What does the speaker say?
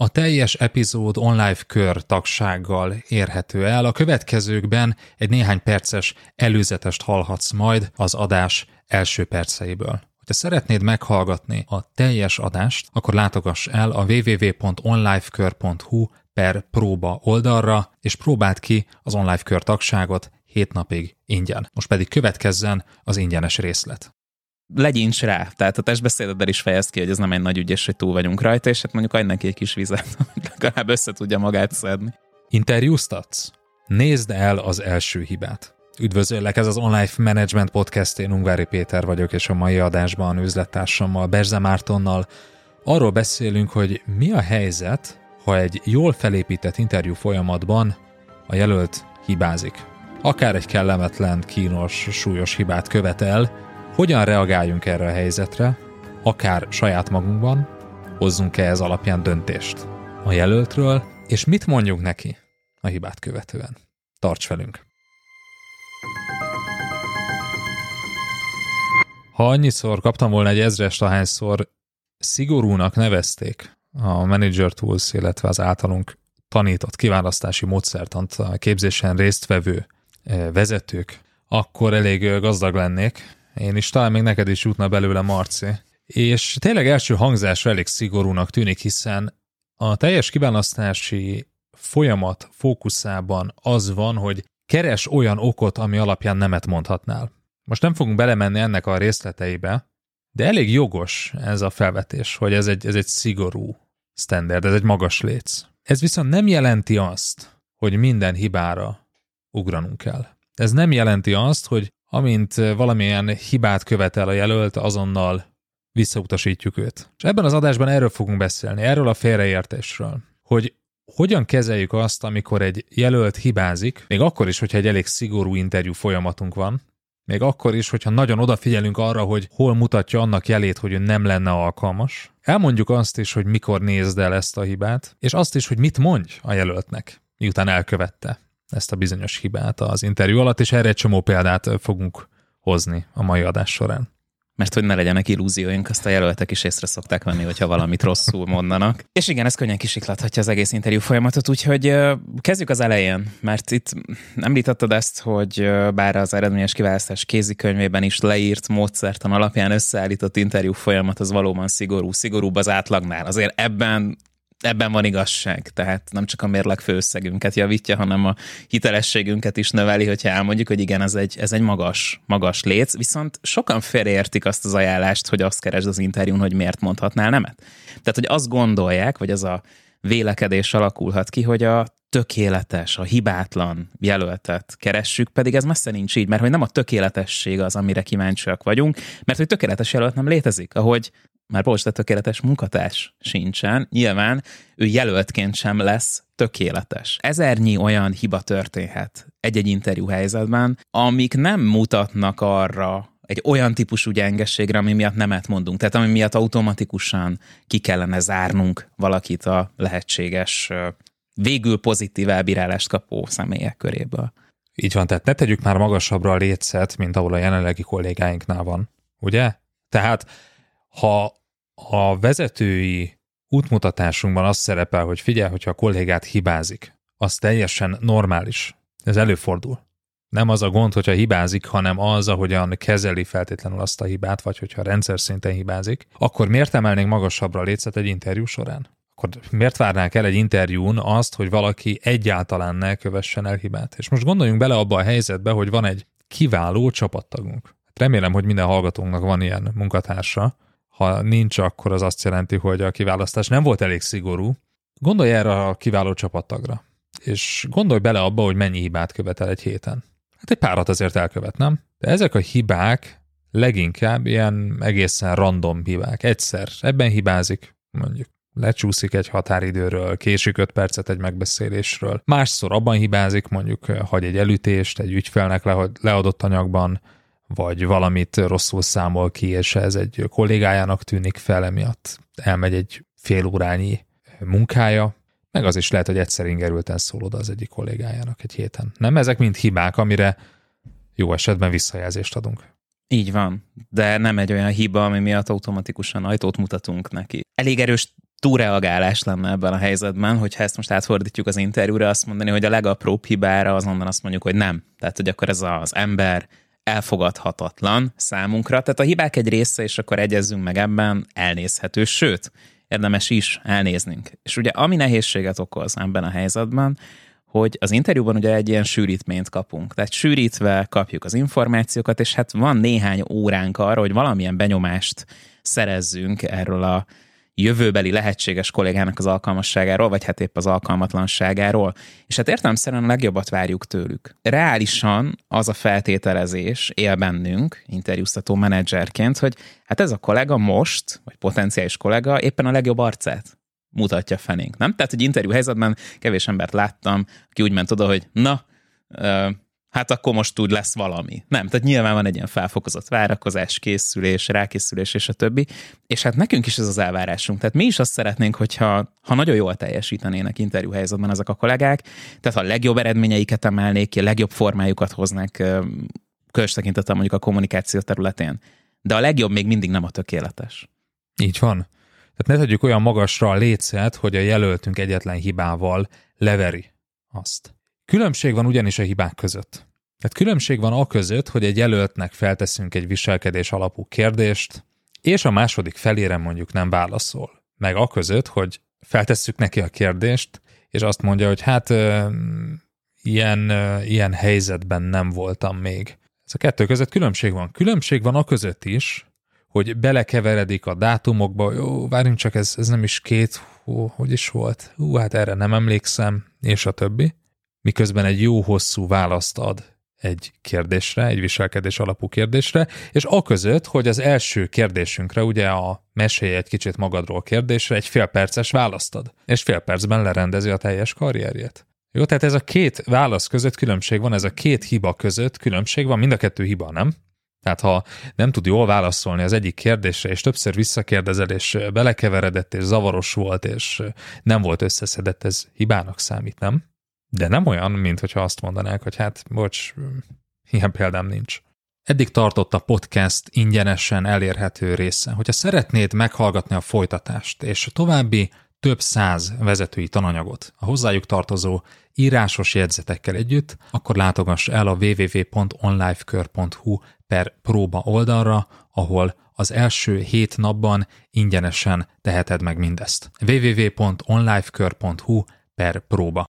A teljes epizód online kör tagsággal érhető el. A következőkben egy néhány perces előzetest hallhatsz majd az adás első perceiből. Ha szeretnéd meghallgatni a teljes adást, akkor látogass el a www.onlifekör.hu per próba oldalra, és próbáld ki az online kör tagságot 7 napig ingyen. Most pedig következzen az ingyenes részlet legyints rá. Tehát a testbeszédeddel is fejezd ki, hogy ez nem egy nagy ügy, és hogy túl vagyunk rajta, és hát mondjuk adj neki egy kis vizet, hogy legalább össze tudja magát szedni. Interjúztatsz? Nézd el az első hibát. Üdvözöllek, ez az Online Management Podcast, én Ungvári Péter vagyok, és a mai adásban üzlettársammal, Berze Mártonnal arról beszélünk, hogy mi a helyzet, ha egy jól felépített interjú folyamatban a jelölt hibázik. Akár egy kellemetlen, kínos, súlyos hibát követel, hogyan reagáljunk erre a helyzetre, akár saját magunkban, hozzunk-e ez alapján döntést? A jelöltről, és mit mondjuk neki? A hibát követően. Tarts velünk! Ha annyiszor kaptam volna egy ezrest, ahányszor szigorúnak nevezték a Manager Tools, illetve az általunk tanított kiválasztási módszertant a képzésen résztvevő eh, vezetők, akkor elég eh, gazdag lennék, én is, talán még neked is jutna belőle, Marci. És tényleg első hangzásra elég szigorúnak tűnik, hiszen a teljes kiválasztási folyamat fókuszában az van, hogy keres olyan okot, ami alapján nemet mondhatnál. Most nem fogunk belemenni ennek a részleteibe, de elég jogos ez a felvetés, hogy ez egy, ez egy szigorú standard, ez egy magas léc. Ez viszont nem jelenti azt, hogy minden hibára ugranunk kell. Ez nem jelenti azt, hogy amint valamilyen hibát követel a jelölt, azonnal visszautasítjuk őt. És ebben az adásban erről fogunk beszélni, erről a félreértésről, hogy hogyan kezeljük azt, amikor egy jelölt hibázik, még akkor is, hogyha egy elég szigorú interjú folyamatunk van, még akkor is, hogyha nagyon odafigyelünk arra, hogy hol mutatja annak jelét, hogy ő nem lenne alkalmas. Elmondjuk azt is, hogy mikor nézd el ezt a hibát, és azt is, hogy mit mondj a jelöltnek, miután elkövette ezt a bizonyos hibát az interjú alatt, és erre egy csomó példát fogunk hozni a mai adás során. Mert hogy ne legyenek illúzióink, azt a jelöltek is észre szokták venni, hogyha valamit rosszul mondanak. És igen, ez könnyen kisiklathatja az egész interjú folyamatot, úgyhogy kezdjük az elején, mert itt említetted ezt, hogy bár az eredményes kiválasztás kézikönyvében is leírt módszertan alapján összeállított interjú folyamat az valóban szigorú, szigorúbb az átlagnál. Azért ebben ebben van igazság, tehát nem csak a mérleg főösszegünket javítja, hanem a hitelességünket is növeli, hogyha elmondjuk, hogy igen, ez egy, ez egy magas, magas léc, viszont sokan félreértik azt az ajánlást, hogy azt keresd az interjún, hogy miért mondhatnál nemet. Tehát, hogy azt gondolják, vagy az a vélekedés alakulhat ki, hogy a tökéletes, a hibátlan jelöltet keressük, pedig ez messze nincs így, mert hogy nem a tökéletesség az, amire kíváncsiak vagyunk, mert hogy tökéletes jelölt nem létezik, ahogy már Bocs, tökéletes munkatárs sincsen, nyilván ő jelöltként sem lesz tökéletes. Ezernyi olyan hiba történhet egy-egy interjú helyzetben, amik nem mutatnak arra, egy olyan típusú gyengességre, ami miatt nemet mondunk, tehát ami miatt automatikusan ki kellene zárnunk valakit a lehetséges, végül pozitív elbírálást kapó személyek köréből. Így van, tehát ne tegyük már magasabbra a létszet, mint ahol a jelenlegi kollégáinknál van, ugye? Tehát ha a vezetői útmutatásunkban az szerepel, hogy figyelj, hogyha a kollégát hibázik, az teljesen normális. Ez előfordul. Nem az a gond, hogyha hibázik, hanem az, ahogyan kezeli feltétlenül azt a hibát, vagy hogyha rendszer szinten hibázik, akkor miért emelnénk magasabbra a lécet egy interjú során? Akkor miért várnánk el egy interjún azt, hogy valaki egyáltalán ne kövessen el hibát? És most gondoljunk bele abba a helyzetbe, hogy van egy kiváló csapattagunk. Remélem, hogy minden hallgatónknak van ilyen munkatársa, ha nincs, akkor az azt jelenti, hogy a kiválasztás nem volt elég szigorú. Gondolj erre a kiváló csapattagra, és gondolj bele abba, hogy mennyi hibát követel egy héten. Hát egy párat azért elkövet, nem? De ezek a hibák leginkább ilyen egészen random hibák. Egyszer ebben hibázik, mondjuk lecsúszik egy határidőről, késik 5 percet egy megbeszélésről. Másszor abban hibázik, mondjuk hagy egy elütést egy ügyfelnek leadott anyagban, vagy valamit rosszul számol ki, és ez egy kollégájának tűnik fel, emiatt elmegy egy fél órányi munkája, meg az is lehet, hogy egyszer ingerülten szól oda az egyik kollégájának egy héten. Nem ezek mind hibák, amire jó esetben visszajelzést adunk. Így van, de nem egy olyan hiba, ami miatt automatikusan ajtót mutatunk neki. Elég erős túlreagálás lenne ebben a helyzetben, hogyha ezt most átfordítjuk az interjúra, azt mondani, hogy a legapróbb hibára azonban azt mondjuk, hogy nem. Tehát, hogy akkor ez az ember elfogadhatatlan számunkra. Tehát a hibák egy része, és akkor egyezzünk meg ebben, elnézhető, sőt, érdemes is elnéznünk. És ugye ami nehézséget okoz ebben a helyzetben, hogy az interjúban ugye egy ilyen sűrítményt kapunk. Tehát sűrítve kapjuk az információkat, és hát van néhány óránk arra, hogy valamilyen benyomást szerezzünk erről a jövőbeli lehetséges kollégának az alkalmasságáról, vagy hát épp az alkalmatlanságáról. És hát értelemszerűen a legjobbat várjuk tőlük. Reálisan az a feltételezés él bennünk, interjúztató menedzserként, hogy hát ez a kollega most, vagy potenciális kollega éppen a legjobb arcát mutatja fenénk, nem? Tehát, hogy interjú helyzetben kevés embert láttam, aki úgy ment oda, hogy na, hát akkor most úgy lesz valami. Nem, tehát nyilván van egy ilyen felfokozott várakozás, készülés, rákészülés és a többi, és hát nekünk is ez az elvárásunk. Tehát mi is azt szeretnénk, hogyha ha nagyon jól teljesítenének interjú helyzetben ezek a kollégák, tehát ha a legjobb eredményeiket emelnék ki, a legjobb formájukat hoznák közös tekintettel mondjuk a kommunikáció területén. De a legjobb még mindig nem a tökéletes. Így van. Tehát ne tegyük olyan magasra a lécet, hogy a jelöltünk egyetlen hibával leveri azt. Különbség van ugyanis a hibák között. Tehát különbség van a között, hogy egy jelöltnek felteszünk egy viselkedés alapú kérdést, és a második felére mondjuk nem válaszol. Meg a között, hogy feltesszük neki a kérdést, és azt mondja, hogy hát ilyen, ilyen helyzetben nem voltam még. Ez a kettő között különbség van. Különbség van a között is, hogy belekeveredik a dátumokba, jó, várjunk csak, ez, ez nem is két, hú, hogy is volt, hú, hát erre nem emlékszem, és a többi miközben egy jó hosszú választ ad egy kérdésre, egy viselkedés alapú kérdésre, és a között, hogy az első kérdésünkre, ugye a mesélj egy kicsit magadról kérdésre, egy fél perces választ ad, és fél percben lerendezi a teljes karrierjét. Jó, tehát ez a két válasz között különbség van, ez a két hiba között különbség van, mind a kettő hiba, nem? Tehát ha nem tud jól válaszolni az egyik kérdésre, és többször visszakérdezel, és belekeveredett, és zavaros volt, és nem volt összeszedett, ez hibának számít, nem? De nem olyan, mint hogyha azt mondanák, hogy hát, bocs, ilyen példám nincs. Eddig tartott a podcast ingyenesen elérhető része. Hogyha szeretnéd meghallgatni a folytatást és további több száz vezetői tananyagot a hozzájuk tartozó írásos jegyzetekkel együtt, akkor látogass el a www.onlifekör.hu per próba oldalra, ahol az első hét napban ingyenesen teheted meg mindezt. www.onlifekör.hu per próba.